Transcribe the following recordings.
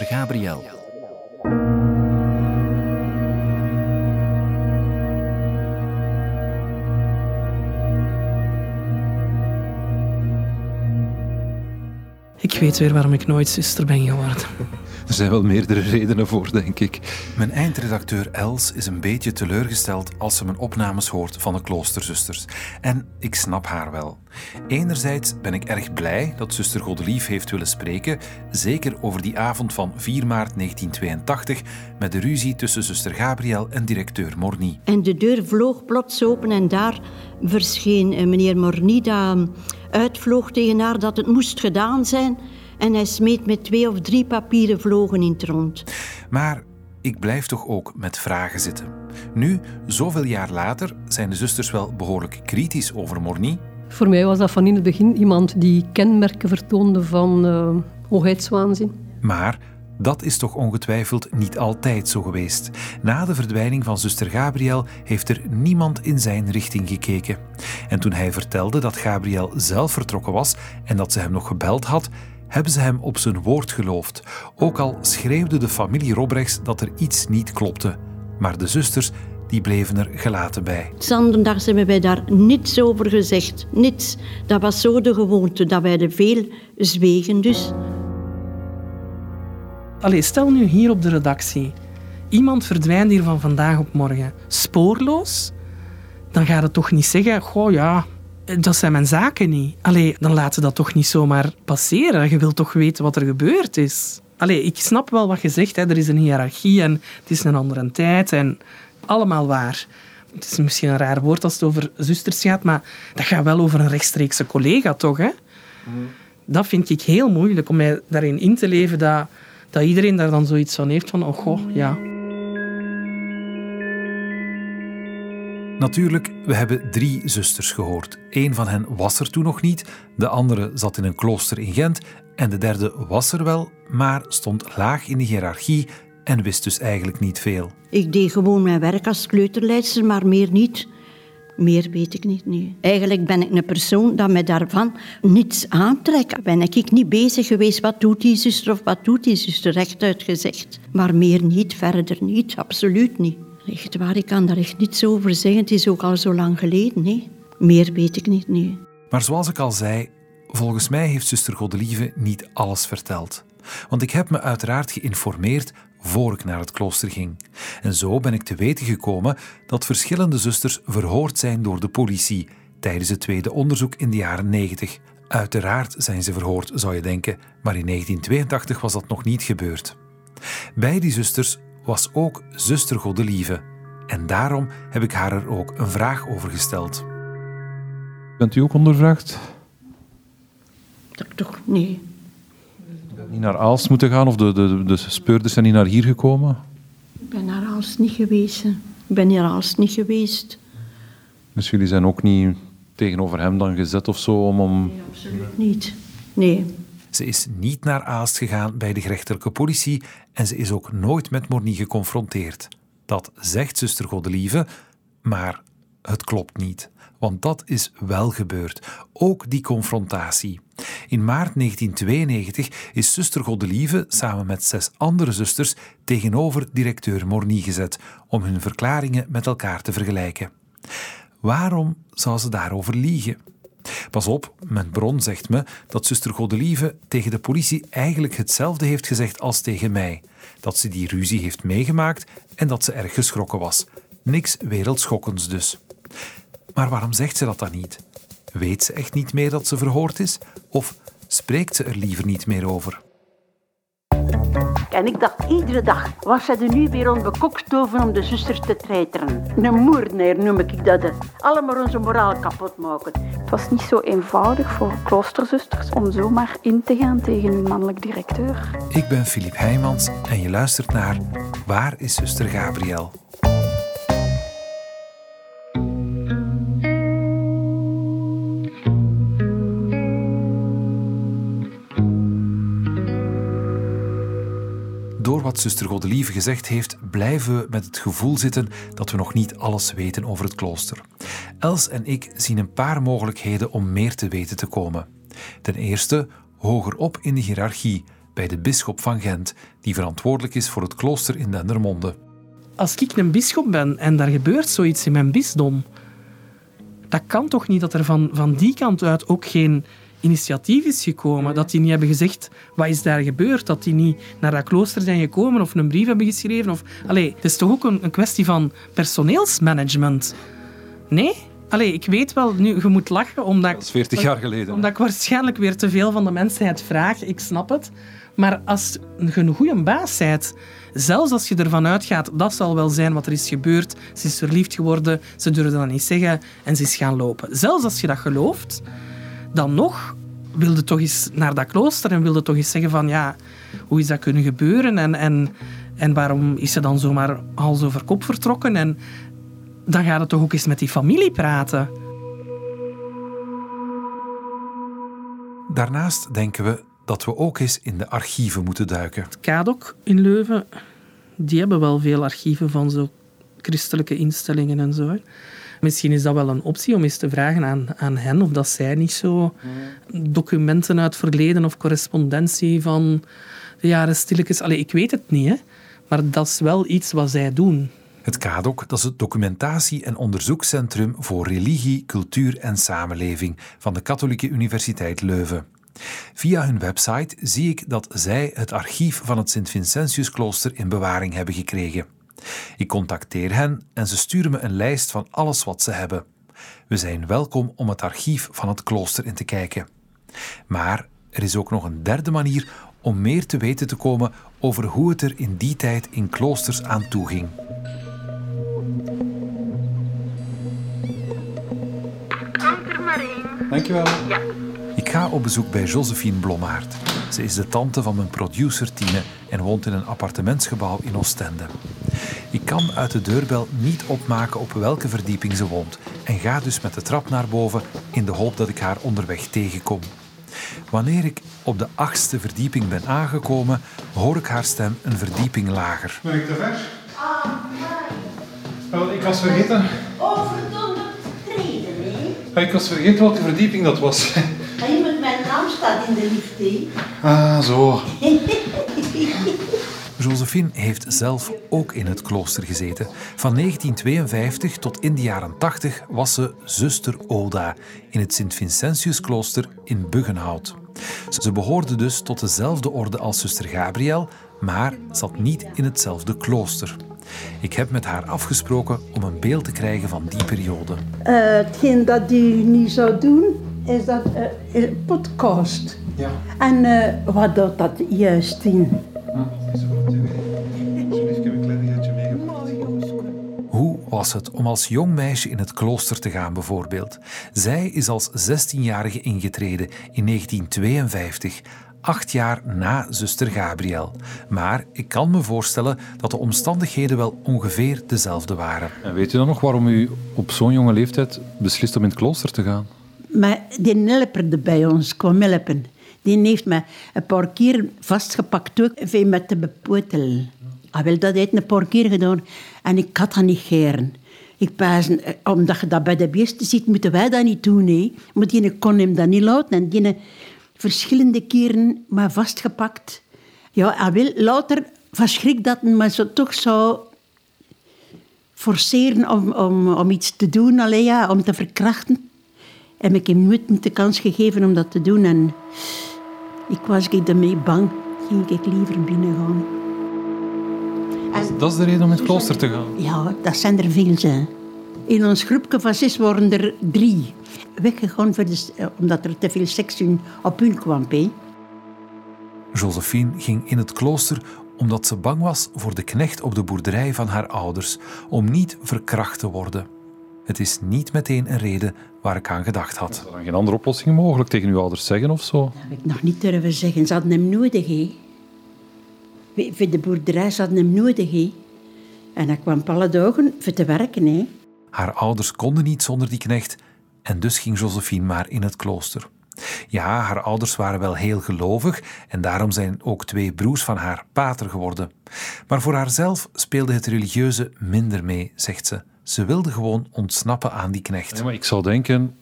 Gabriel. Ik weet weer waarom ik nooit zuster ben geworden. Er zijn wel meerdere redenen voor, denk ik. Mijn eindredacteur Els is een beetje teleurgesteld als ze mijn opnames hoort van de kloosterzusters. En ik snap haar wel. Enerzijds ben ik erg blij dat zuster Godelief heeft willen spreken, zeker over die avond van 4 maart 1982 met de ruzie tussen zuster Gabriel en directeur Morny. En de deur vloog plots open en daar verscheen eh, meneer Morny dat uitvloog tegen haar dat het moest gedaan zijn en hij smeet met twee of drie papieren vlogen in het rond. Maar ik blijf toch ook met vragen zitten. Nu, zoveel jaar later, zijn de zusters wel behoorlijk kritisch over Morny. Voor mij was dat van in het begin iemand die kenmerken vertoonde van uh, hoogheidswaanzin. Maar dat is toch ongetwijfeld niet altijd zo geweest. Na de verdwijning van zuster Gabriel heeft er niemand in zijn richting gekeken. En toen hij vertelde dat Gabriel zelf vertrokken was en dat ze hem nog gebeld had, hebben ze hem op zijn woord geloofd. Ook al schreeuwde de familie Robrechts dat er iets niet klopte. Maar de zusters die bleven er gelaten bij. Zanderdags hebben wij daar niets over gezegd. Niets. Dat was zo de gewoonte, dat wij er veel zwegen dus. Allee, stel nu hier op de redactie. Iemand verdwijnt hier van vandaag op morgen. Spoorloos? Dan gaat het toch niet zeggen, goh ja, dat zijn mijn zaken niet. Allee, dan laten ze dat toch niet zomaar passeren. Je wilt toch weten wat er gebeurd is. Allee, ik snap wel wat je zegt. Hè. Er is een hiërarchie en het is een andere tijd. En allemaal waar. Het is misschien een raar woord als het over zusters gaat, maar dat gaat wel over een rechtstreekse collega, toch? Hè? Dat vind ik heel moeilijk om mij daarin in te leven dat, dat iedereen daar dan zoiets van heeft van, oh goh, ja. Natuurlijk, we hebben drie zusters gehoord. Eén van hen was er toen nog niet, de andere zat in een klooster in Gent en de derde was er wel, maar stond laag in de hiërarchie en wist dus eigenlijk niet veel. Ik deed gewoon mijn werk als kleuterleidster, maar meer niet. Meer weet ik niet nu. Eigenlijk ben ik een persoon dat me daarvan niets aantrekt. Ben ik niet bezig geweest, wat doet die zuster of wat doet die zuster, rechtuit gezegd. Maar meer niet, verder niet, absoluut niet. Echt waar, ik kan daar echt niets over zeggen. Het is ook al zo lang geleden. Hè. Meer weet ik niet nu. Maar zoals ik al zei, volgens mij heeft zuster Godelieve niet alles verteld. Want ik heb me uiteraard geïnformeerd voor ik naar het klooster ging. En zo ben ik te weten gekomen dat verschillende zusters verhoord zijn door de politie tijdens het tweede onderzoek in de jaren 90. Uiteraard zijn ze verhoord, zou je denken, maar in 1982 was dat nog niet gebeurd. Bij die zusters was ook zuster Godelieve. En daarom heb ik haar er ook een vraag over gesteld. Bent u ook ondervraagd? Dat toch, nee. Niet naar Aalst moeten gaan of de, de, de speurders zijn niet naar hier gekomen? Ik ben naar Aalst niet geweest. Ik ben naar Aalst niet geweest. Dus jullie zijn ook niet tegenover hem dan gezet of zo om... om... Nee, absoluut niet. Nee. Ze is niet naar Aalst gegaan bij de gerechtelijke politie en ze is ook nooit met Morny geconfronteerd. Dat zegt zuster Godelieve, maar het klopt niet. Want dat is wel gebeurd. Ook die confrontatie. In maart 1992 is zuster Godelieve samen met zes andere zusters tegenover directeur Morny gezet om hun verklaringen met elkaar te vergelijken. Waarom zou ze daarover liegen? Pas op, mijn bron zegt me dat zuster Godelieve tegen de politie eigenlijk hetzelfde heeft gezegd als tegen mij. Dat ze die ruzie heeft meegemaakt en dat ze erg geschrokken was. Niks wereldschokkends dus. Maar waarom zegt ze dat dan niet? Weet ze echt niet meer dat ze verhoord is? Of spreekt ze er liever niet meer over? En ik dacht iedere dag, was zij er nu weer onbekokstoven om de zusters te treiteren. Een moerneer noem ik dat. Allemaal onze moraal kapot maken. Het was niet zo eenvoudig voor kloosterzusters om zomaar in te gaan tegen hun mannelijk directeur. Ik ben Filip Heijmans en je luistert naar Waar is zuster Gabriel? Wat zuster Godelieve gezegd heeft, blijven we met het gevoel zitten dat we nog niet alles weten over het klooster. Els en ik zien een paar mogelijkheden om meer te weten te komen. Ten eerste, hoger op in de hiërarchie, bij de bisschop van Gent, die verantwoordelijk is voor het klooster in Dendermonde. Als ik een bisschop ben en daar gebeurt zoiets in mijn bisdom, dat kan toch niet dat er van, van die kant uit ook geen initiatief is gekomen. Dat die niet hebben gezegd, wat is daar gebeurd? Dat die niet naar dat klooster zijn gekomen of een brief hebben geschreven. Of... Allee, het is toch ook een, een kwestie van personeelsmanagement? Nee? Allee, ik weet wel, nu, je moet lachen omdat... Dat is 40 jaar geleden. Omdat ik waarschijnlijk weer te veel van de mensheid vraag. Ik snap het. Maar als je een goede baas bent, zelfs als je ervan uitgaat, dat zal wel zijn wat er is gebeurd. Ze is verliefd geworden, ze durfde dat niet zeggen en ze is gaan lopen. Zelfs als je dat gelooft, dan nog wilde toch eens naar dat klooster en wilde toch eens zeggen van ja, hoe is dat kunnen gebeuren en, en, en waarom is ze dan zomaar hals over kop vertrokken en dan gaat het toch ook eens met die familie praten. Daarnaast denken we dat we ook eens in de archieven moeten duiken. Het KADOK in Leuven, die hebben wel veel archieven van zo christelijke instellingen en zo. Misschien is dat wel een optie om eens te vragen aan, aan hen of dat zij niet zo documenten uit verleden of correspondentie van de jaren stilletjes... Allee, ik weet het niet, hè. maar dat is wel iets wat zij doen. Het KADOK dat is het Documentatie- en Onderzoekscentrum voor Religie, Cultuur en Samenleving van de Katholieke Universiteit Leuven. Via hun website zie ik dat zij het archief van het Sint-Vincentiusklooster in bewaring hebben gekregen. Ik contacteer hen en ze sturen me een lijst van alles wat ze hebben. We zijn welkom om het archief van het klooster in te kijken. Maar er is ook nog een derde manier om meer te weten te komen over hoe het er in die tijd in kloosters aan toe ging. Dankjewel. Ik ga op bezoek bij Josephine Blommaert. Ze is de tante van mijn producer Tine en woont in een appartementsgebouw in Oostende. Ik kan uit de deurbel niet opmaken op welke verdieping ze woont en ga dus met de trap naar boven in de hoop dat ik haar onderweg tegenkom. Wanneer ik op de achtste verdieping ben aangekomen, hoor ik haar stem een verdieping lager. Ben ik te ver? Wel, ik was vergeten. Oh, verdomme treden, hè? Ik was vergeten welke verdieping dat was. Je met mijn naam staat in de lift, hè? Ah, zo. Josephine heeft zelf ook in het klooster gezeten. Van 1952 tot in de jaren 80 was ze zuster Oda in het Sint-Vincentiusklooster in Buggenhout. Ze behoorde dus tot dezelfde orde als zuster Gabriel, maar zat niet in hetzelfde klooster. Ik heb met haar afgesproken om een beeld te krijgen van die periode. Eh, hetgeen dat u nu zou doen, is dat eh, een podcast. Ja. En eh, wat houdt dat juist in? Alsjeblieft, ik heb een kleinigheidje meegepakt. Hoe was het om als jong meisje in het klooster te gaan, bijvoorbeeld? Zij is als 16-jarige ingetreden in 1952, acht jaar na zuster Gabriel. Maar ik kan me voorstellen dat de omstandigheden wel ongeveer dezelfde waren. En weet u dan nog waarom u op zo'n jonge leeftijd beslist om in het klooster te gaan? Maar die helperde bij ons kwam helpen. Die heeft me een paar keer vastgepakt ook, met de bepotel. Ah, wel, dat een paar keer gedaan. En ik had dat niet geren. Ik pas, eh, omdat je dat bij de beesten ziet, moeten wij dat niet doen. Hè. Maar die kon hem dat niet laten. En die verschillende keren maar vastgepakt. Ja, en wel, later verschrikt dat hij me zo, toch zou forceren om, om, om iets te doen, allee, ja, om te verkrachten. Heb ik hem nooit de kans gegeven om dat te doen. En ik was ik ermee bang. Ging ik liever binnen gaan. En, Dat is de reden om in het klooster te gaan. ja, dat zijn er veel. Hè. In ons groepje van zes waren er drie. Weggegaan voor de, eh, omdat er te veel seks op hun kwam. Hè. Josephine ging in het klooster omdat ze bang was voor de knecht op de boerderij van haar ouders, om niet verkracht te worden. Het is niet meteen een reden waar ik aan gedacht had. Is er dan geen andere oplossing mogelijk tegen uw ouders zeggen of zo? Dat heb ik nog niet durven zeggen. Ze hadden hem nodig. Hè. Voor- de boerderij ze hadden hem nodig. Hè. En hij kwam alle dagen voor te werken. Hè. Haar ouders konden niet zonder die knecht en dus ging Josephine maar in het klooster. Ja, haar ouders waren wel heel gelovig en daarom zijn ook twee broers van haar pater geworden. Maar voor haarzelf speelde het religieuze minder mee, zegt ze. Ze wilde gewoon ontsnappen aan die knecht. Ja, maar ik zou denken,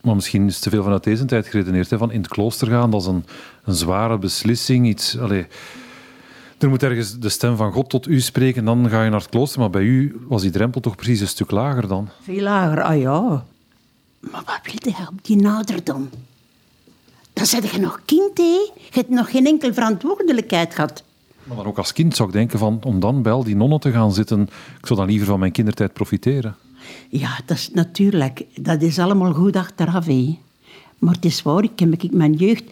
Maar misschien is het te veel vanuit deze tijd geredeneerd. Hè? Van in het klooster gaan, dat is een, een zware beslissing. Iets, allez, er moet ergens de stem van God tot u spreken, dan ga je naar het klooster. Maar bij u was die drempel toch precies een stuk lager dan? Veel lager, ah ja. Maar wat wil je op die naderdom? Dan zit je nog kind, hè? Je hebt nog geen enkele verantwoordelijkheid gehad. Maar ook als kind zou ik denken van, om dan bij al die nonnen te gaan zitten, ik zou dan liever van mijn kindertijd profiteren. Ja, dat is natuurlijk. Dat is allemaal goed achteraf. Maar het is waar, ik heb mijn jeugd...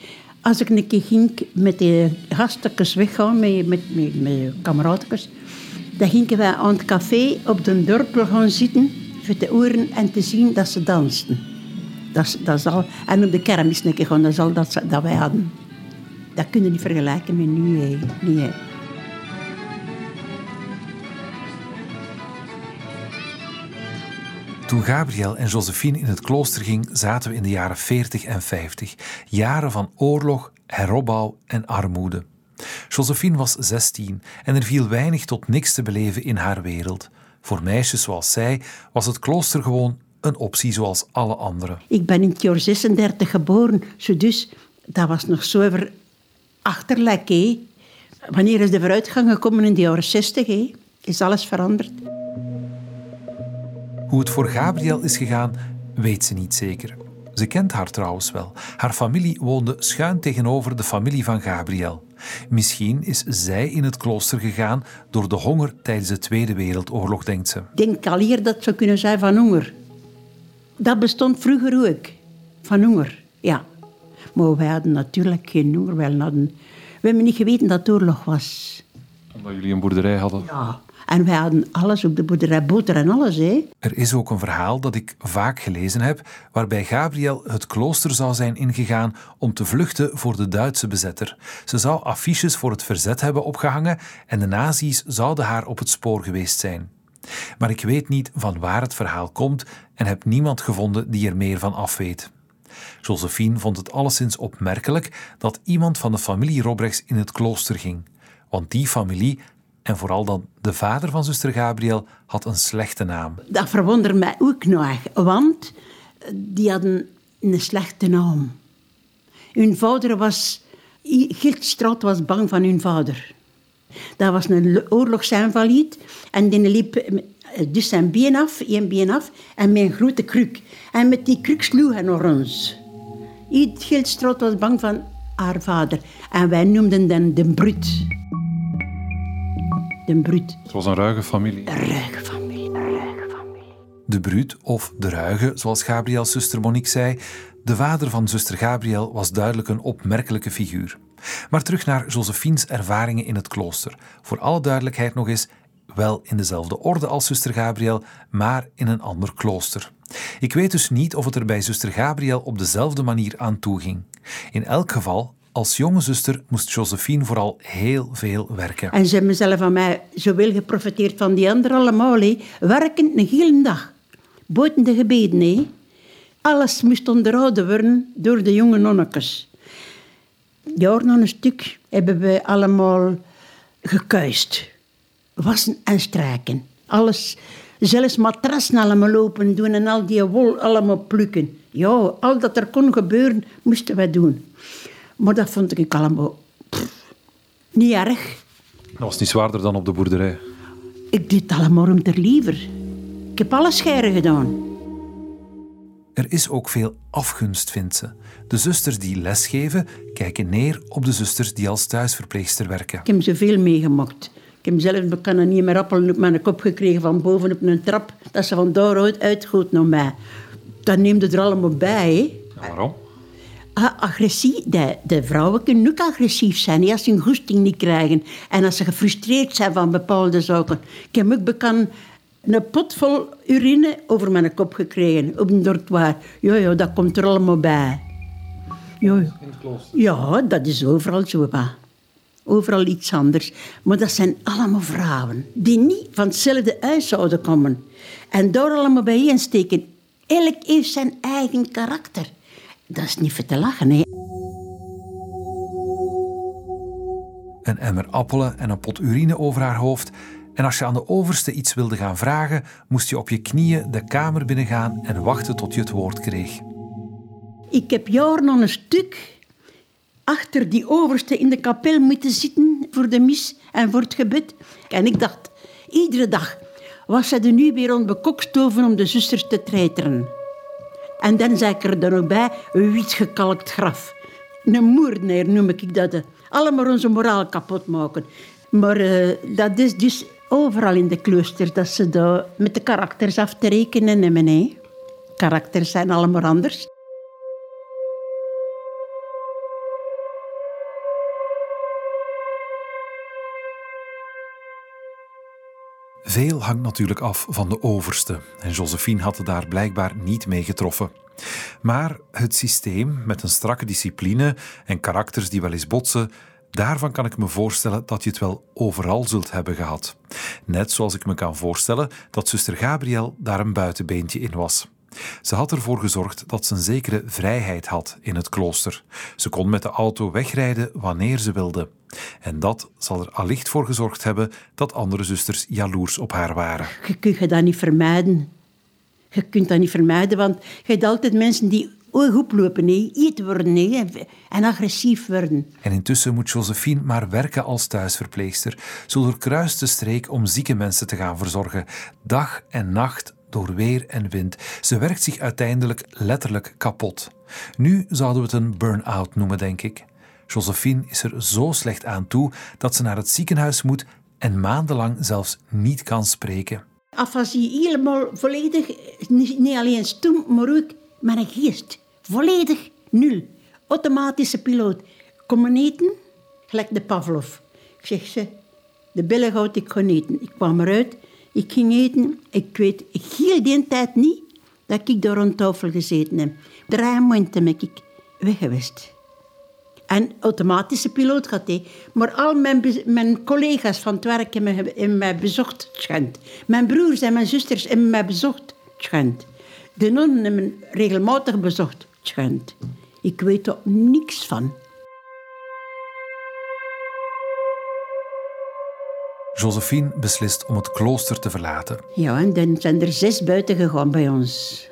Als ik een keer ging met de gastjes weggaan, met, met, met, met dan gingen wij aan het café op de dorpel gaan zitten, voor te horen en te zien dat ze dansten. Dat, dat is al, en op de kermis een keer gaan, dat is al dat, dat wij hadden. Dat kun je niet vergelijken met nu, hè. Nee, hè. Toen Gabriel en Josephine in het klooster ging, zaten we in de jaren 40 en 50. Jaren van oorlog, heropbouw en armoede. Josephine was 16 en er viel weinig tot niks te beleven in haar wereld. Voor meisjes zoals zij was het klooster gewoon een optie zoals alle anderen. Ik ben in het jaar 36 geboren, dus dat was nog zo Hè. Wanneer is de vooruitgang gekomen in de jaren 60? Hè? Is alles veranderd? Hoe het voor Gabriel is gegaan, weet ze niet zeker. Ze kent haar trouwens wel. Haar familie woonde schuin tegenover de familie van Gabriel. Misschien is zij in het klooster gegaan door de honger tijdens de Tweede Wereldoorlog, denkt ze. Ik denk al hier dat zou kunnen zijn van honger. Dat bestond vroeger ook, van honger, ja. Maar wij hadden natuurlijk geen honger. Wij, hadden, we hebben niet geweten dat het oorlog was. Omdat jullie een boerderij hadden. Ja. En wij hadden alles op de boerderij, boter en alles. Hè. Er is ook een verhaal dat ik vaak gelezen heb, waarbij Gabriel het klooster zou zijn ingegaan om te vluchten voor de Duitse bezetter. Ze zou affiches voor het verzet hebben opgehangen en de nazi's zouden haar op het spoor geweest zijn. Maar ik weet niet van waar het verhaal komt en heb niemand gevonden die er meer van afweet. Josephine vond het alleszins opmerkelijk dat iemand van de familie Robrechts in het klooster ging. Want die familie, en vooral dan de vader van zuster Gabriel, had een slechte naam. Dat verwondert mij ook nog, want die hadden een slechte naam. Hun vader was... Giltstraat was bang van hun vader. Dat was een oorlogsinvalide en die liep dus zijn been af, één been af, en met een grote kruk. En met die kruk sloeg hij naar ons. Giltstraat was bang van haar vader. En wij noemden hem de Brut. De Brut. Het was een ruige familie. Een ruige familie, een ruige familie. De Bruut, of de Ruige, zoals Gabriels zuster Monique zei, de vader van zuster Gabriel was duidelijk een opmerkelijke figuur. Maar terug naar Josephine's ervaringen in het klooster. Voor alle duidelijkheid nog eens, wel in dezelfde orde als zuster Gabriel, maar in een ander klooster. Ik weet dus niet of het er bij zuster Gabriel op dezelfde manier aan toe ging. In elk geval, als jonge zuster moest Josephine vooral heel veel werken. En ze hebben zelf van mij zoveel geprofiteerd van die anderen allemaal. Hè. Werkend een hele dag. Buiten de gebeden. Hè. Alles moest onderhouden worden door de jonge nonnetjes. Jaar na een stuk hebben we allemaal gekuist. Wassen en strijken. Alles, zelfs matrassen allemaal lopen doen en al die wol allemaal plukken. Ja, al dat er kon gebeuren, moesten wij doen. Maar dat vond ik allemaal pff, niet erg. Dat was niet zwaarder dan op de boerderij. Ik deed het allemaal om ter liever. Ik heb alle scheren gedaan. Er is ook veel afgunst, vindt ze. De zusters die lesgeven kijken neer op de zusters die als thuisverpleegster werken. Ik heb zoveel meegemaakt. Ik heb zelf ik kan er niet meer appelen op mijn kop gekregen van boven op een trap. Dat ze van daaruit uitgoot naar mij. Dat neemde er allemaal bij. Ja, waarom? Ah, agressie, de, de vrouwen kunnen ook agressief zijn hè, als ze een goesting niet krijgen. En als ze gefrustreerd zijn van bepaalde zaken. Ik heb ook bekend een pot vol urine over mijn kop gekregen op een dortoir. Ja, ja, dat komt er allemaal bij. Ja, ja. ja dat is overal zo. pa. Overal iets anders. Maar dat zijn allemaal vrouwen die niet van hetzelfde huis zouden komen. En daar allemaal bijeen steken. Elk heeft zijn eigen karakter. Dat is niet voor te lachen, hè. Een emmer appelen en een pot urine over haar hoofd. En als je aan de overste iets wilde gaan vragen, moest je op je knieën de kamer binnengaan en wachten tot je het woord kreeg. Ik heb jaren aan een stuk achter die overste in de kapel moeten zitten voor de mis en voor het gebed. En ik dacht, iedere dag was ze er nu weer bekokstoven om de zusters te treiteren. En dan zei ik er dan ook bij, een wit gekalkt graf. Een moordenaar noem ik dat. Allemaal onze moraal kapot maken. Maar uh, dat is dus overal in de kloosters dat ze daar met de karakters af te rekenen hebben. Hè. Karakters zijn allemaal anders. Veel hangt natuurlijk af van de overste en Josephine had het daar blijkbaar niet mee getroffen. Maar het systeem met een strakke discipline en karakters die wel eens botsen, daarvan kan ik me voorstellen dat je het wel overal zult hebben gehad. Net zoals ik me kan voorstellen dat zuster Gabriel daar een buitenbeentje in was. Ze had ervoor gezorgd dat ze een zekere vrijheid had in het klooster. Ze kon met de auto wegrijden wanneer ze wilde. En dat zal er allicht voor gezorgd hebben dat andere zusters jaloers op haar waren. Je kunt dat niet vermijden. Je kunt dat niet vermijden, want je hebt altijd mensen die oplopen, nee, iets worden en agressief worden. En intussen moet Josephine maar werken als thuisverpleegster. Zo doorkruist de streek om zieke mensen te gaan verzorgen. Dag en nacht door weer en wind. Ze werkt zich uiteindelijk letterlijk kapot. Nu zouden we het een burn-out noemen, denk ik. Josephine is er zo slecht aan toe dat ze naar het ziekenhuis moet en maandenlang zelfs niet kan spreken. Afasie helemaal volledig, niet alleen stom, maar ook een geest. Volledig nul. Automatische piloot. Kom eten, gelijk de Pavlov. Ik zeg ze, de billen houd ik gewoon eten. Ik kwam eruit, ik ging eten. Ik weet heel die tijd niet dat ik daar rond tafel gezeten heb. Drie maanden ben ik weg geweest. En automatische piloot gaat hij. Maar al mijn, mijn collega's van het werk hebben mij bezocht, schijnt. Mijn broers en mijn zusters hebben mij bezocht, schijnt. De nonnen hebben regelmatig bezocht, schijnt. Ik weet er niks van. Josephine beslist om het klooster te verlaten. Ja, en dan zijn er zes buiten gegaan bij ons.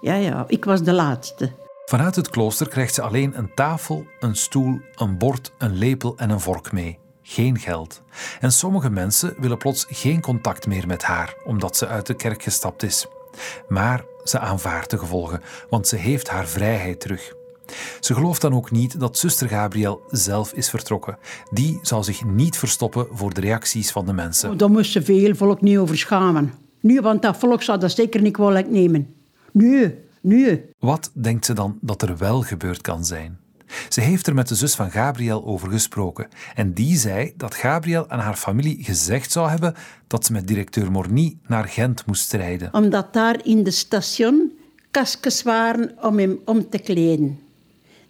Ja, ja, ik was de laatste. Vanuit het klooster krijgt ze alleen een tafel, een stoel, een bord, een lepel en een vork mee. Geen geld. En sommige mensen willen plots geen contact meer met haar, omdat ze uit de kerk gestapt is. Maar ze aanvaardt de gevolgen, want ze heeft haar vrijheid terug. Ze gelooft dan ook niet dat zuster Gabriel zelf is vertrokken. Die zal zich niet verstoppen voor de reacties van de mensen. Oh, daar moest ze veel volk niet over schamen. Nu, want dat volk zou dat zeker niet kwalijk nemen. Nee, nee. Wat denkt ze dan dat er wel gebeurd kan zijn? Ze heeft er met de zus van Gabriel over gesproken. En die zei dat Gabriel aan haar familie gezegd zou hebben dat ze met directeur Morny naar Gent moest strijden. Omdat daar in de station kaskens waren om hem om te kleden.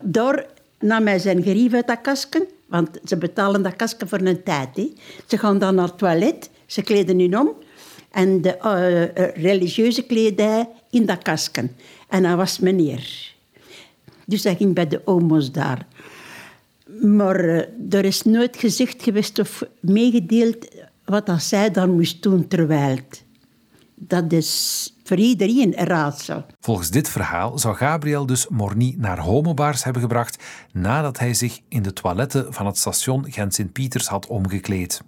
Daar nam hij zijn gerief uit dat kasken, want ze betalen dat kasken voor een tijd. Hè. Ze gaan dan naar het toilet, ze kleden hun om en de uh, religieuze kledij in dat kasken. En hij was meneer. Dus hij ging bij de omo's daar. Maar uh, er is nooit gezegd geweest of meegedeeld wat dat zij dan moest doen terwijl. Dat is voor iedereen een raadsel. Volgens dit verhaal zou Gabriel dus Morny naar homobaars hebben gebracht nadat hij zich in de toiletten van het station Gent-Sint-Pieters had omgekleed.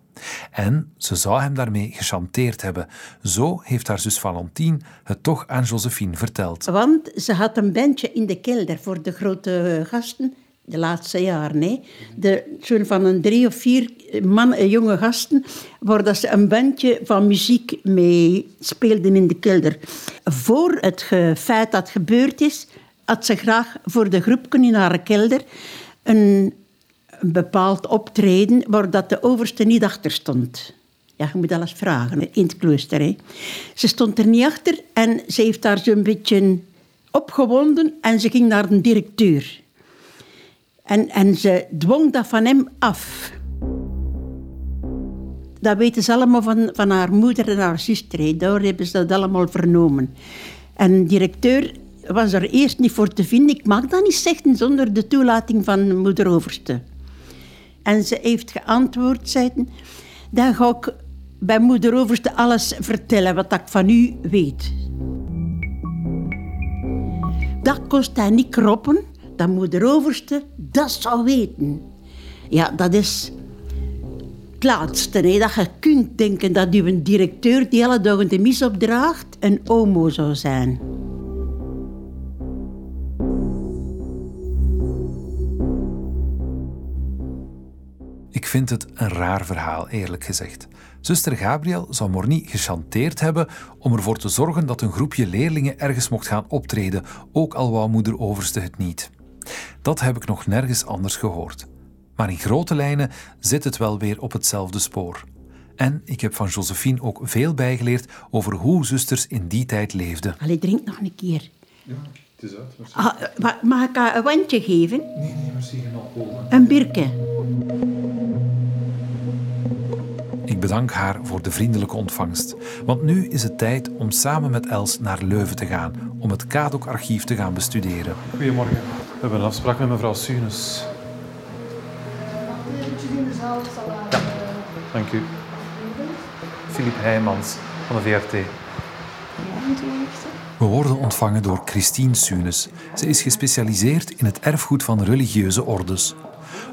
En ze zou hem daarmee gechanteerd hebben. Zo heeft haar zus Valentine het toch aan Josephine verteld. Want ze had een bandje in de kelder voor de grote gasten de laatste jaren. Hè. De, van een drie of vier man, eh, jonge gasten, waar dat ze een bandje van muziek mee speelden in de kelder. Voor het feit dat gebeurd is, had ze graag voor de groep in haar kelder een, bepaald optreden waar dat de overste niet achter stond. Ja, je moet alles vragen in het klooster. Hè. Ze stond er niet achter en ze heeft daar zo'n beetje opgewonden en ze ging naar de directeur. En, en ze dwong dat van hem af. Dat weten ze allemaal van, van haar moeder en haar zuster. Daar hebben ze dat allemaal vernomen. En de directeur was er eerst niet voor te vinden. Ik mag dat niet zeggen zonder de toelating van moeder Overste. En ze heeft geantwoord, zeiden, dan ga ik bij moeder Overste alles vertellen wat ik van u weet. dat kost hij niet kroppen. Dat moet de overste dat zou weten. Ja, dat is het dat je kunt denken dat uw directeur die alle dagen de mis opdraagt een homo zou zijn. Ik vind het een raar verhaal, eerlijk gezegd. Zuster Gabriel zou Morny gechanteerd hebben om ervoor te zorgen dat een groepje leerlingen ergens mocht gaan optreden, ook al wou moeder Overste het niet. Dat heb ik nog nergens anders gehoord. Maar in grote lijnen zit het wel weer op hetzelfde spoor. En ik heb van Josephine ook veel bijgeleerd over hoe zusters in die tijd leefden. Allee, drink nog een keer. Ja, het is uit. Ah, ma- mag ik haar een wandje geven? Nee, nee, merci. Geen alcohol. Een birke. Ik bedank haar voor de vriendelijke ontvangst. Want nu is het tijd om samen met Els naar Leuven te gaan om het Kadok-archief te gaan bestuderen. Goedemorgen. We hebben een afspraak met mevrouw Sunes. Ja, dank u. Filip Heijmans van de VRT. We worden ontvangen door Christine Sunes. Ze is gespecialiseerd in het erfgoed van religieuze ordes.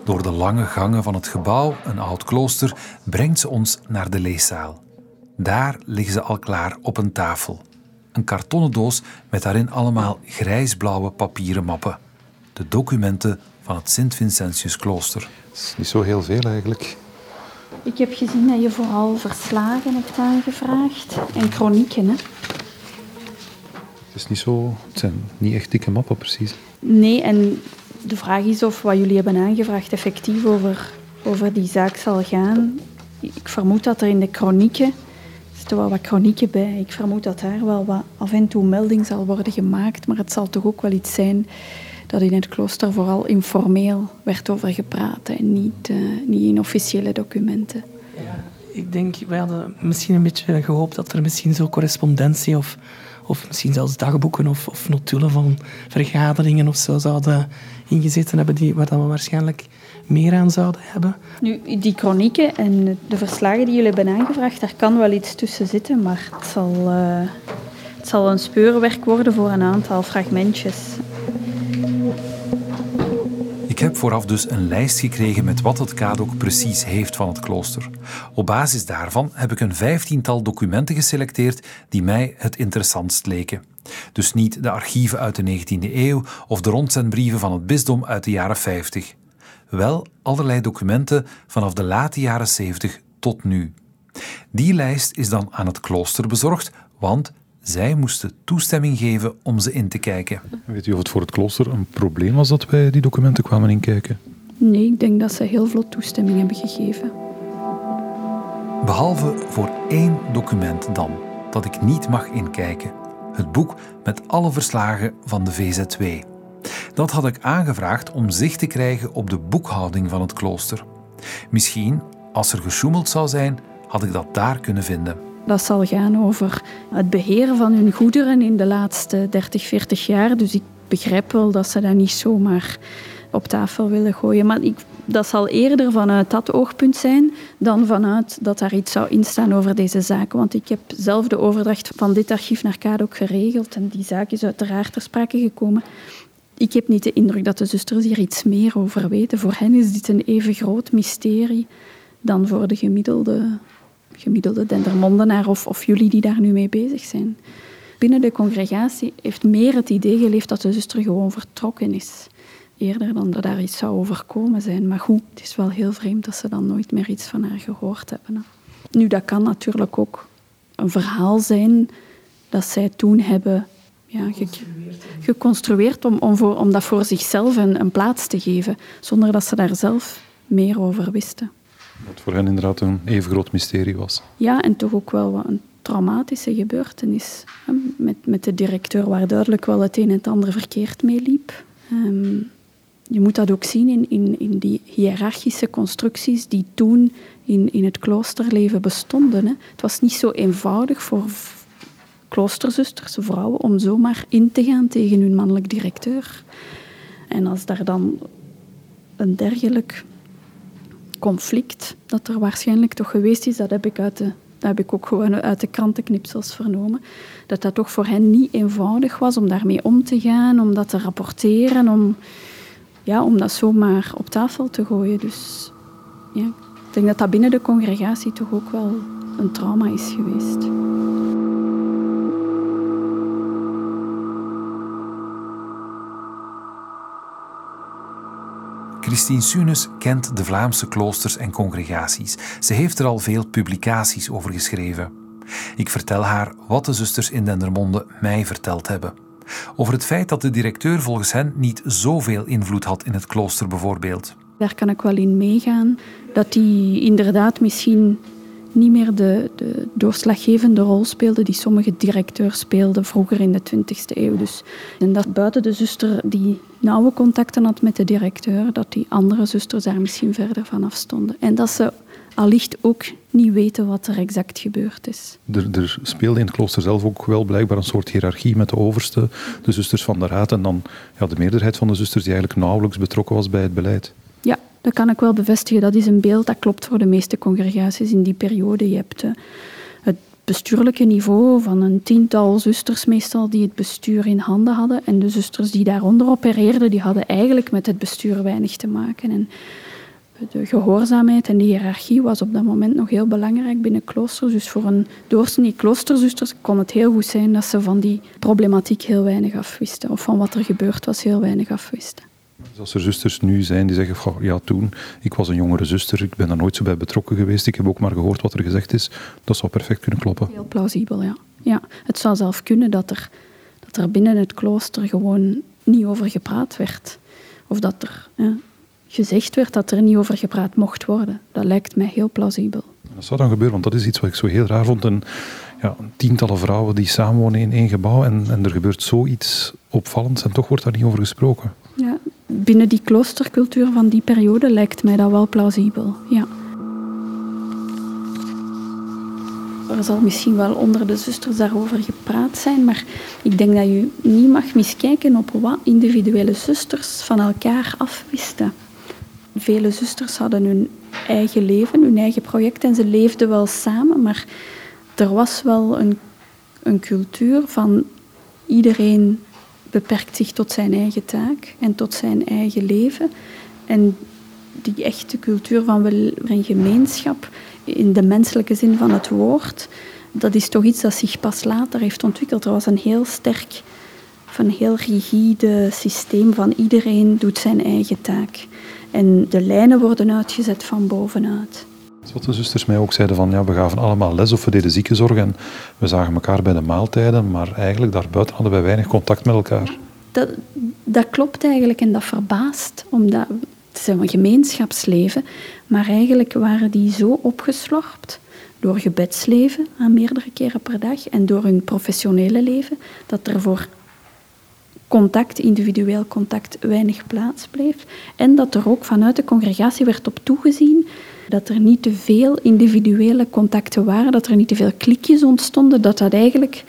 Door de lange gangen van het gebouw, een oud klooster, brengt ze ons naar de leeszaal. Daar liggen ze al klaar op een tafel. Een kartonnen doos met daarin allemaal grijsblauwe papieren mappen. De documenten van het Sint-Vincentius-klooster. Dat is niet zo heel veel eigenlijk. Ik heb gezien dat je vooral verslagen hebt aangevraagd en chronieken. Hè? Het is niet zo... Het zijn niet echt dikke mappen, precies. Nee, en de vraag is of wat jullie hebben aangevraagd effectief over, over die zaak zal gaan. Ik vermoed dat er in de chronieken, zitten wel wat chronieken bij, ik vermoed dat daar wel wat af en toe melding zal worden gemaakt, maar het zal toch ook wel iets zijn dat in het klooster vooral informeel werd over gepraat en niet, eh, niet in officiële documenten. Ik denk, wij hadden misschien een beetje gehoopt dat er misschien zo correspondentie of, of misschien zelfs dagboeken of, of notulen van vergaderingen of zo zouden ingezeten hebben, die, waar dat we waarschijnlijk meer aan zouden hebben. Nu, die chronieken en de verslagen die jullie hebben aangevraagd, daar kan wel iets tussen zitten, maar het zal, eh, het zal een speurwerk worden voor een aantal fragmentjes. Ik heb vooraf dus een lijst gekregen met wat het Kadok precies heeft van het klooster. Op basis daarvan heb ik een vijftiental documenten geselecteerd die mij het interessantst leken. Dus niet de archieven uit de 19e eeuw of de rondzendbrieven van het bisdom uit de jaren 50. Wel allerlei documenten vanaf de late jaren 70 tot nu. Die lijst is dan aan het klooster bezorgd, want zij moesten toestemming geven om ze in te kijken. Weet u of het voor het klooster een probleem was dat wij die documenten kwamen inkijken? Nee, ik denk dat ze heel vlot toestemming hebben gegeven. Behalve voor één document dan, dat ik niet mag inkijken. Het boek met alle verslagen van de VZW. Dat had ik aangevraagd om zicht te krijgen op de boekhouding van het klooster. Misschien, als er gesjoemeld zou zijn, had ik dat daar kunnen vinden. Dat zal gaan over het beheren van hun goederen in de laatste 30, 40 jaar. Dus ik begrijp wel dat ze dat niet zomaar op tafel willen gooien. Maar ik, dat zal eerder vanuit dat oogpunt zijn dan vanuit dat daar iets zou instaan over deze zaak. Want ik heb zelf de overdracht van dit archief naar Kadok geregeld en die zaak is uiteraard ter sprake gekomen. Ik heb niet de indruk dat de zusters hier iets meer over weten. Voor hen is dit een even groot mysterie dan voor de gemiddelde, gemiddelde Dendermondenaar of, of jullie die daar nu mee bezig zijn. Binnen de congregatie heeft meer het idee geleefd dat de zuster gewoon vertrokken is. Eerder dan dat daar iets zou overkomen zijn. Maar goed, het is wel heel vreemd dat ze dan nooit meer iets van haar gehoord hebben. Nu, dat kan natuurlijk ook een verhaal zijn dat zij toen hebben ja, ge- geconstrueerd om, om dat voor zichzelf een, een plaats te geven, zonder dat ze daar zelf meer over wisten. Wat voor hen inderdaad een even groot mysterie was. Ja, en toch ook wel een traumatische gebeurtenis. Met, met de directeur waar duidelijk wel het een en het ander verkeerd mee liep. Ehm, je moet dat ook zien in, in, in die hiërarchische constructies die toen in, in het kloosterleven bestonden. Hè. Het was niet zo eenvoudig voor kloosterzusters, vrouwen, om zomaar in te gaan tegen hun mannelijk directeur. En als daar dan een dergelijk conflict dat er waarschijnlijk toch geweest is, dat heb ik uit de dat heb ik ook gewoon uit de krantenknipsels vernomen, dat dat toch voor hen niet eenvoudig was om daarmee om te gaan, om dat te rapporteren, om, ja, om dat zomaar op tafel te gooien. Dus ja, ik denk dat dat binnen de congregatie toch ook wel een trauma is geweest. Christine Sunes kent de Vlaamse kloosters en congregaties. Ze heeft er al veel publicaties over geschreven. Ik vertel haar wat de zusters in Dendermonde mij verteld hebben. Over het feit dat de directeur volgens hen niet zoveel invloed had in het klooster bijvoorbeeld. Daar kan ik wel in meegaan. Dat die inderdaad misschien niet meer de, de, doorslaggevende rol speelde die sommige directeurs speelden vroeger in de 20e eeuw. Dus, en dat buiten de zuster die nauwe contacten had met de directeur, dat die andere zusters daar misschien verder van afstonden. En dat ze allicht ook niet weten wat er exact gebeurd is. Er, er, speelde in het klooster zelf ook wel blijkbaar een soort hiërarchie met de overste, de zusters van de raad en dan ja, de meerderheid van de zusters die eigenlijk nauwelijks betrokken was bij het beleid. Ja, dat kan ik wel bevestigen. Dat is een beeld dat klopt voor de meeste congregaties in die periode. Je hebt uh, het bestuurlijke niveau van een tiental zusters meestal die het bestuur in handen hadden. En de zusters die daaronder opereerden, die hadden eigenlijk met het bestuur weinig te maken. En de gehoorzaamheid en de hiërarchie was op dat moment nog heel belangrijk binnen kloosters. Dus voor een doorsnee kloosterzusters kon het heel goed zijn dat ze van die problematiek heel weinig afwisten. Of van wat er gebeurd was heel weinig afwisten. Dus als er zusters nu zijn die zeggen, van, ja toen, ik was een jongere zuster, ik ben daar nooit zo bij betrokken geweest, ik heb ook maar gehoord wat er gezegd is, dat zou perfect kunnen kloppen. Heel plausibel, ja. ja. Het zou zelf kunnen dat er, dat er binnen het klooster gewoon niet over gepraat werd. Of dat er ja, gezegd werd dat er niet over gepraat mocht worden. Dat lijkt mij heel plausibel. Dat zou dan gebeuren, want dat is iets wat ik zo heel raar vond. En, ja, tientallen vrouwen die samenwonen in één gebouw en, en er gebeurt zoiets opvallends en toch wordt daar niet over gesproken. Ja, binnen die kloostercultuur van die periode lijkt mij dat wel plausibel. Ja. Er zal misschien wel onder de zusters daarover gepraat zijn, maar ik denk dat je niet mag miskijken op wat individuele zusters van elkaar afwisten. Vele zusters hadden hun eigen leven, hun eigen project en ze leefden wel samen, maar er was wel een, een cultuur van iedereen beperkt zich tot zijn eigen taak en tot zijn eigen leven. En die echte cultuur van wel een gemeenschap, in de menselijke zin van het woord, dat is toch iets dat zich pas later heeft ontwikkeld. Er was een heel sterk, een heel rigide systeem van iedereen doet zijn eigen taak. En de lijnen worden uitgezet van bovenuit. Wat de zusters mij ook zeiden van ja, we gaven allemaal les of we deden ziekenzorg en we zagen elkaar bij de maaltijden, maar eigenlijk daarbuiten hadden wij weinig contact met elkaar. Dat, dat klopt eigenlijk en dat verbaast, omdat het is een gemeenschapsleven, maar eigenlijk waren die zo opgeslorpt door gebedsleven aan meerdere keren per dag en door hun professionele leven, dat er voor contact, individueel contact, weinig plaats bleef. En dat er ook vanuit de congregatie werd op toegezien dat er niet te veel individuele contacten waren, dat er niet te veel klikjes ontstonden, dat dat eigenlijk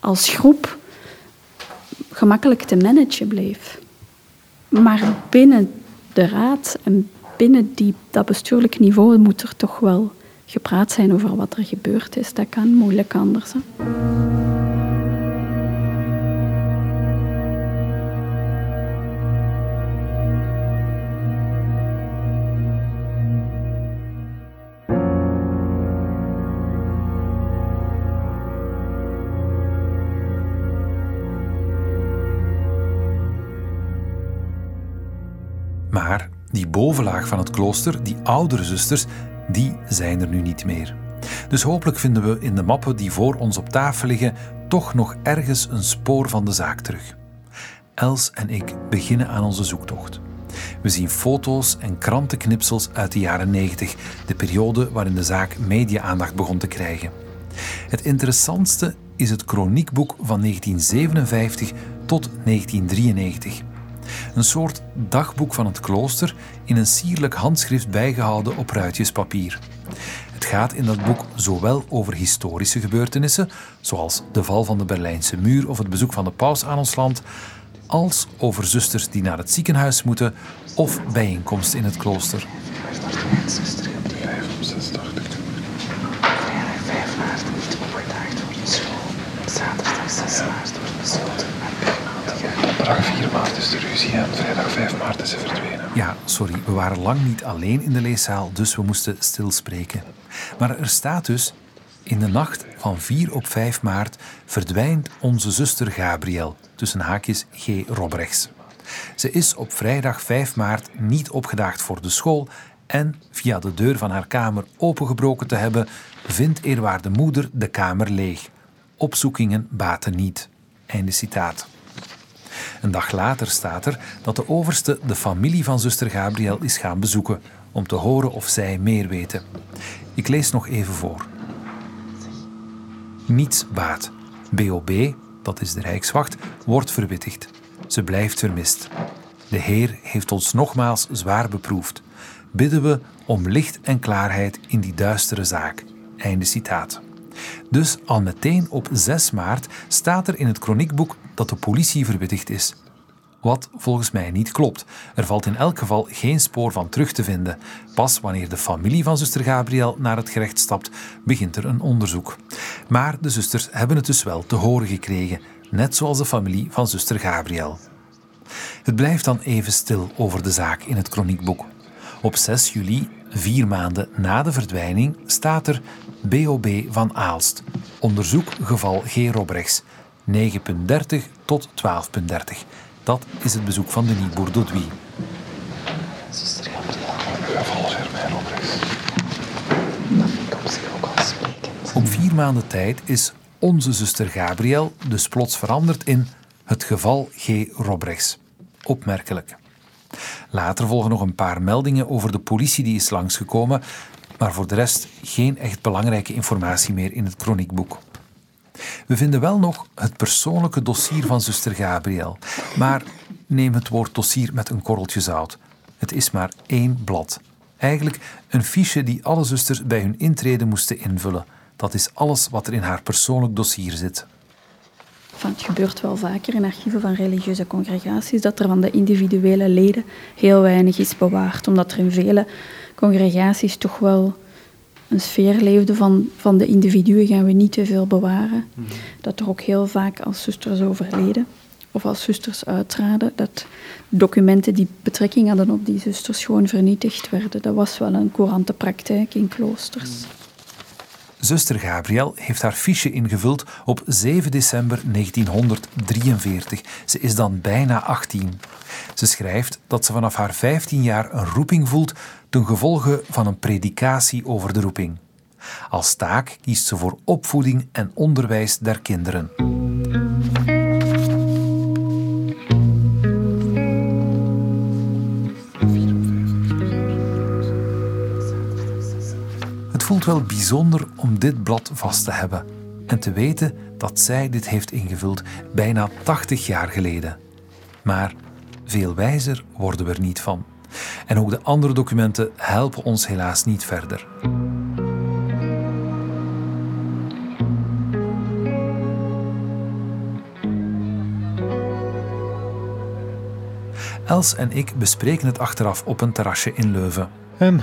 als groep gemakkelijk te managen bleef. Maar binnen de raad en binnen die, dat bestuurlijk niveau moet er toch wel gepraat zijn over wat er gebeurd is. Dat kan moeilijk anders. Bovenlaag van het klooster, die oudere zusters, die zijn er nu niet meer. Dus hopelijk vinden we in de mappen die voor ons op tafel liggen toch nog ergens een spoor van de zaak terug. Els en ik beginnen aan onze zoektocht. We zien foto's en krantenknipsels uit de jaren 90, de periode waarin de zaak media-aandacht begon te krijgen. Het interessantste is het kroniekboek van 1957 tot 1993. Een soort dagboek van het klooster in een sierlijk handschrift bijgehouden op ruitjespapier. Het gaat in dat boek zowel over historische gebeurtenissen, zoals de val van de Berlijnse muur of het bezoek van de paus aan ons land, als over zusters die naar het ziekenhuis moeten of bijeenkomsten in het klooster. Zuster op die 85. ruzie en vrijdag 5 maart is ze. Ja, sorry, we waren lang niet alleen in de leeszaal, dus we moesten stilspreken. Maar er staat dus... In de nacht van 4 op 5 maart verdwijnt onze zuster Gabriel, tussen haakjes G. Robrechts. Ze is op vrijdag 5 maart niet opgedaagd voor de school en via de deur van haar kamer opengebroken te hebben, vindt eerwaarde moeder de kamer leeg. Opzoekingen baten niet. Einde citaat. Een dag later staat er dat de overste de familie van zuster Gabriel is gaan bezoeken om te horen of zij meer weten. Ik lees nog even voor. Niets baat. BOB, dat is de Rijkswacht, wordt verwittigd. Ze blijft vermist. De Heer heeft ons nogmaals zwaar beproefd. Bidden we om licht en klaarheid in die duistere zaak. Einde citaat. Dus al meteen op 6 maart staat er in het kroniekboek dat de politie verwittigd is. Wat volgens mij niet klopt. Er valt in elk geval geen spoor van terug te vinden. Pas wanneer de familie van zuster Gabriel naar het gerecht stapt, begint er een onderzoek. Maar de zusters hebben het dus wel te horen gekregen, net zoals de familie van zuster Gabriel. Het blijft dan even stil over de zaak in het kroniekboek. Op 6 juli, vier maanden na de verdwijning, staat er BOB van Aalst. Onderzoek geval G. Robrechts. 9.30 tot 12.30. Dat is het bezoek van Denis Bourdoudouis. Zuster Gabriel. Geval Germijn Robrechts. Dat vind ik op zich ook al sprekend. Op vier maanden tijd is onze zuster Gabriel dus plots veranderd in het geval G. Robrechts. Opmerkelijk. Later volgen nog een paar meldingen over de politie die is langsgekomen, maar voor de rest geen echt belangrijke informatie meer in het kroniekboek. We vinden wel nog het persoonlijke dossier van zuster Gabriel, maar neem het woord dossier met een korreltje zout. Het is maar één blad. Eigenlijk een fiche die alle zusters bij hun intrede moesten invullen. Dat is alles wat er in haar persoonlijk dossier zit. Het gebeurt wel vaker in archieven van religieuze congregaties dat er van de individuele leden heel weinig is bewaard, omdat er in vele congregaties toch wel een sfeer leefde van, van de individuen gaan we niet te veel bewaren. Dat er ook heel vaak als zusters overleden of als zusters uittraden, dat documenten die betrekking hadden op die zusters gewoon vernietigd werden. Dat was wel een courante praktijk in kloosters. Zuster Gabriel heeft haar fiche ingevuld op 7 december 1943. Ze is dan bijna 18. Ze schrijft dat ze vanaf haar 15 jaar een roeping voelt ten gevolge van een predikatie over de roeping. Als taak kiest ze voor opvoeding en onderwijs der kinderen. Het voelt wel bijzonder om dit blad vast te hebben en te weten dat zij dit heeft ingevuld bijna 80 jaar geleden. Maar veel wijzer worden we er niet van. En ook de andere documenten helpen ons helaas niet verder. Els en ik bespreken het achteraf op een terrasje in Leuven. En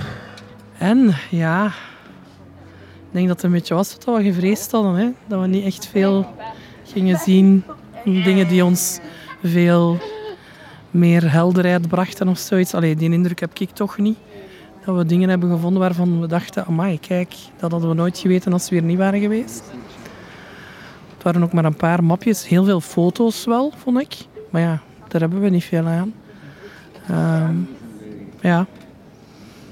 En ja, ik denk dat het een beetje was wat we gevreesd hadden. Hè? Dat we niet echt veel gingen zien. Dingen die ons veel meer helderheid brachten of zoiets. Allee, die indruk heb ik toch niet. Dat we dingen hebben gevonden waarvan we dachten, amai, kijk, dat hadden we nooit geweten als we hier niet waren geweest. Het waren ook maar een paar mapjes, heel veel foto's wel, vond ik. Maar ja, daar hebben we niet veel aan. Ehm, ja,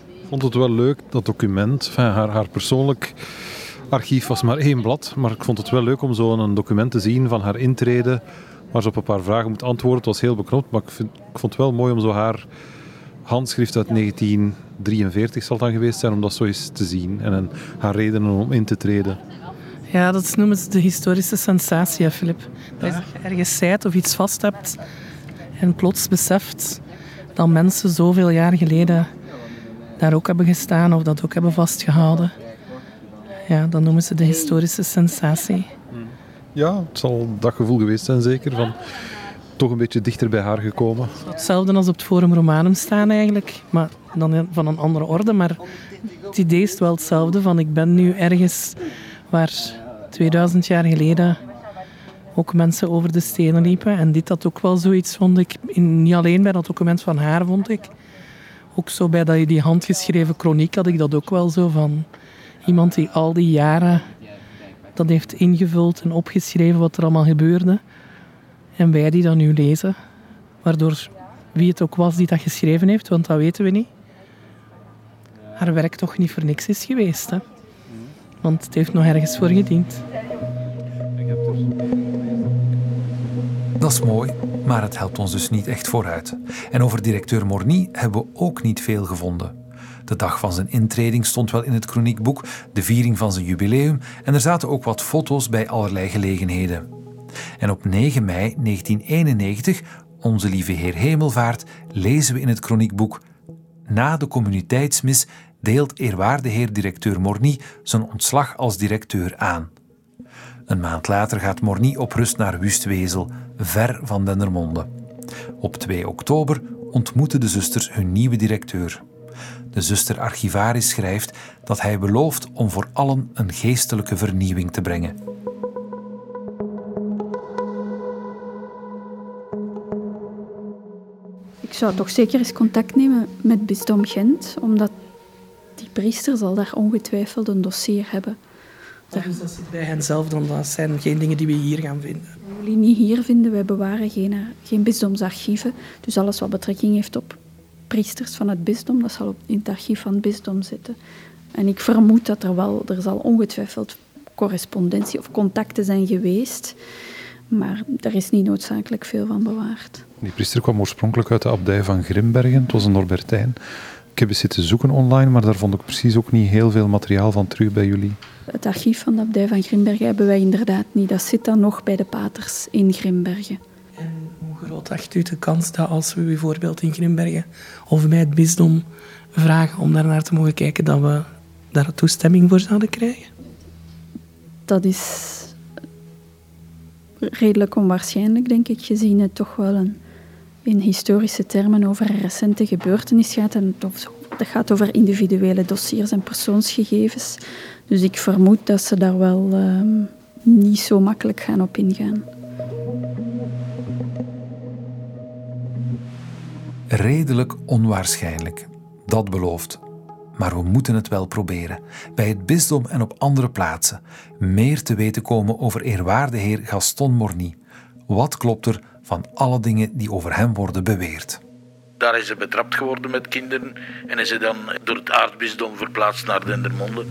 ik vond het wel leuk, dat document. Enfin, haar, haar persoonlijk archief was maar één blad, maar ik vond het wel leuk om zo een document te zien van haar intrede, waar ze op een paar vragen moet antwoorden. Het was heel beknopt, maar ik, vind, ik vond het wel mooi om zo haar handschrift uit 1943 zal dan geweest zijn, om dat zo eens te zien en haar redenen om in te treden. Ja, dat noemen ze de historische sensatie, Filip. Dat je ergens zijt of iets vast hebt en plots beseft dat mensen zoveel jaar geleden daar ook hebben gestaan of dat ook hebben vastgehouden. Ja, dat noemen ze de historische sensatie. Ja, het zal dat gevoel geweest zijn zeker, van toch een beetje dichter bij haar gekomen. Hetzelfde als op het Forum Romanum staan eigenlijk, maar dan van een andere orde. Maar het idee is wel hetzelfde, van ik ben nu ergens waar 2000 jaar geleden ook mensen over de stenen liepen. En dit had ook wel zoiets, vond ik, in, niet alleen bij dat document van haar, vond ik. Ook zo bij die handgeschreven chroniek had ik dat ook wel zo van iemand die al die jaren dat heeft ingevuld en opgeschreven wat er allemaal gebeurde. En wij die dat nu lezen. Waardoor wie het ook was die dat geschreven heeft, want dat weten we niet, haar werk toch niet voor niks is geweest. Hè? Want het heeft nog ergens voor gediend. Dat is mooi, maar het helpt ons dus niet echt vooruit. En over directeur Morny hebben we ook niet veel gevonden. De dag van zijn intreding stond wel in het chroniekboek, de viering van zijn jubileum en er zaten ook wat foto's bij allerlei gelegenheden. En op 9 mei 1991, onze lieve Heer Hemelvaart, lezen we in het chroniekboek Na de communiteitsmis deelt eerwaarde heer directeur Morny zijn ontslag als directeur aan. Een maand later gaat Morny op rust naar Wustwezel, ver van Dendermonde. Op 2 oktober ontmoeten de zusters hun nieuwe directeur. De zuster archivaris schrijft dat hij belooft om voor allen een geestelijke vernieuwing te brengen. Ik zou toch zeker eens contact nemen met bisdom Gent, omdat die priester zal daar ongetwijfeld een dossier hebben. Dus dat zit bij hen zelf, dan dat zijn geen dingen die we hier gaan vinden. We willen niet hier vinden, wij bewaren geen, geen bisdomsarchieven. Dus alles wat betrekking heeft op priesters van het bisdom, dat zal in het archief van het bisdom zitten. En ik vermoed dat er wel, er zal ongetwijfeld correspondentie of contacten zijn geweest, maar er is niet noodzakelijk veel van bewaard. Die priester kwam oorspronkelijk uit de abdij van Grimbergen, het was een Norbertijn. Ik heb eens zitten zoeken online, maar daar vond ik precies ook niet heel veel materiaal van terug bij jullie. Het archief van de abdij van Grimbergen hebben wij inderdaad niet. Dat zit dan nog bij de paters in Grimbergen. Acht u de kans dat als we bijvoorbeeld in Grimbergen of bij het bisdom vragen om daar naar te mogen kijken, dat we daar toestemming voor zouden krijgen? Dat is redelijk onwaarschijnlijk, denk ik, gezien het toch wel een, in historische termen over een recente gebeurtenis gaat. En het gaat over individuele dossiers en persoonsgegevens. Dus ik vermoed dat ze daar wel uh, niet zo makkelijk gaan op ingaan. Redelijk onwaarschijnlijk, dat belooft. Maar we moeten het wel proberen. Bij het bisdom en op andere plaatsen. Meer te weten komen over eerwaarde heer Gaston Morny. Wat klopt er van alle dingen die over hem worden beweerd? Daar is ze betrapt geworden met kinderen en is ze dan door het aardbisdom verplaatst naar Dendermonde.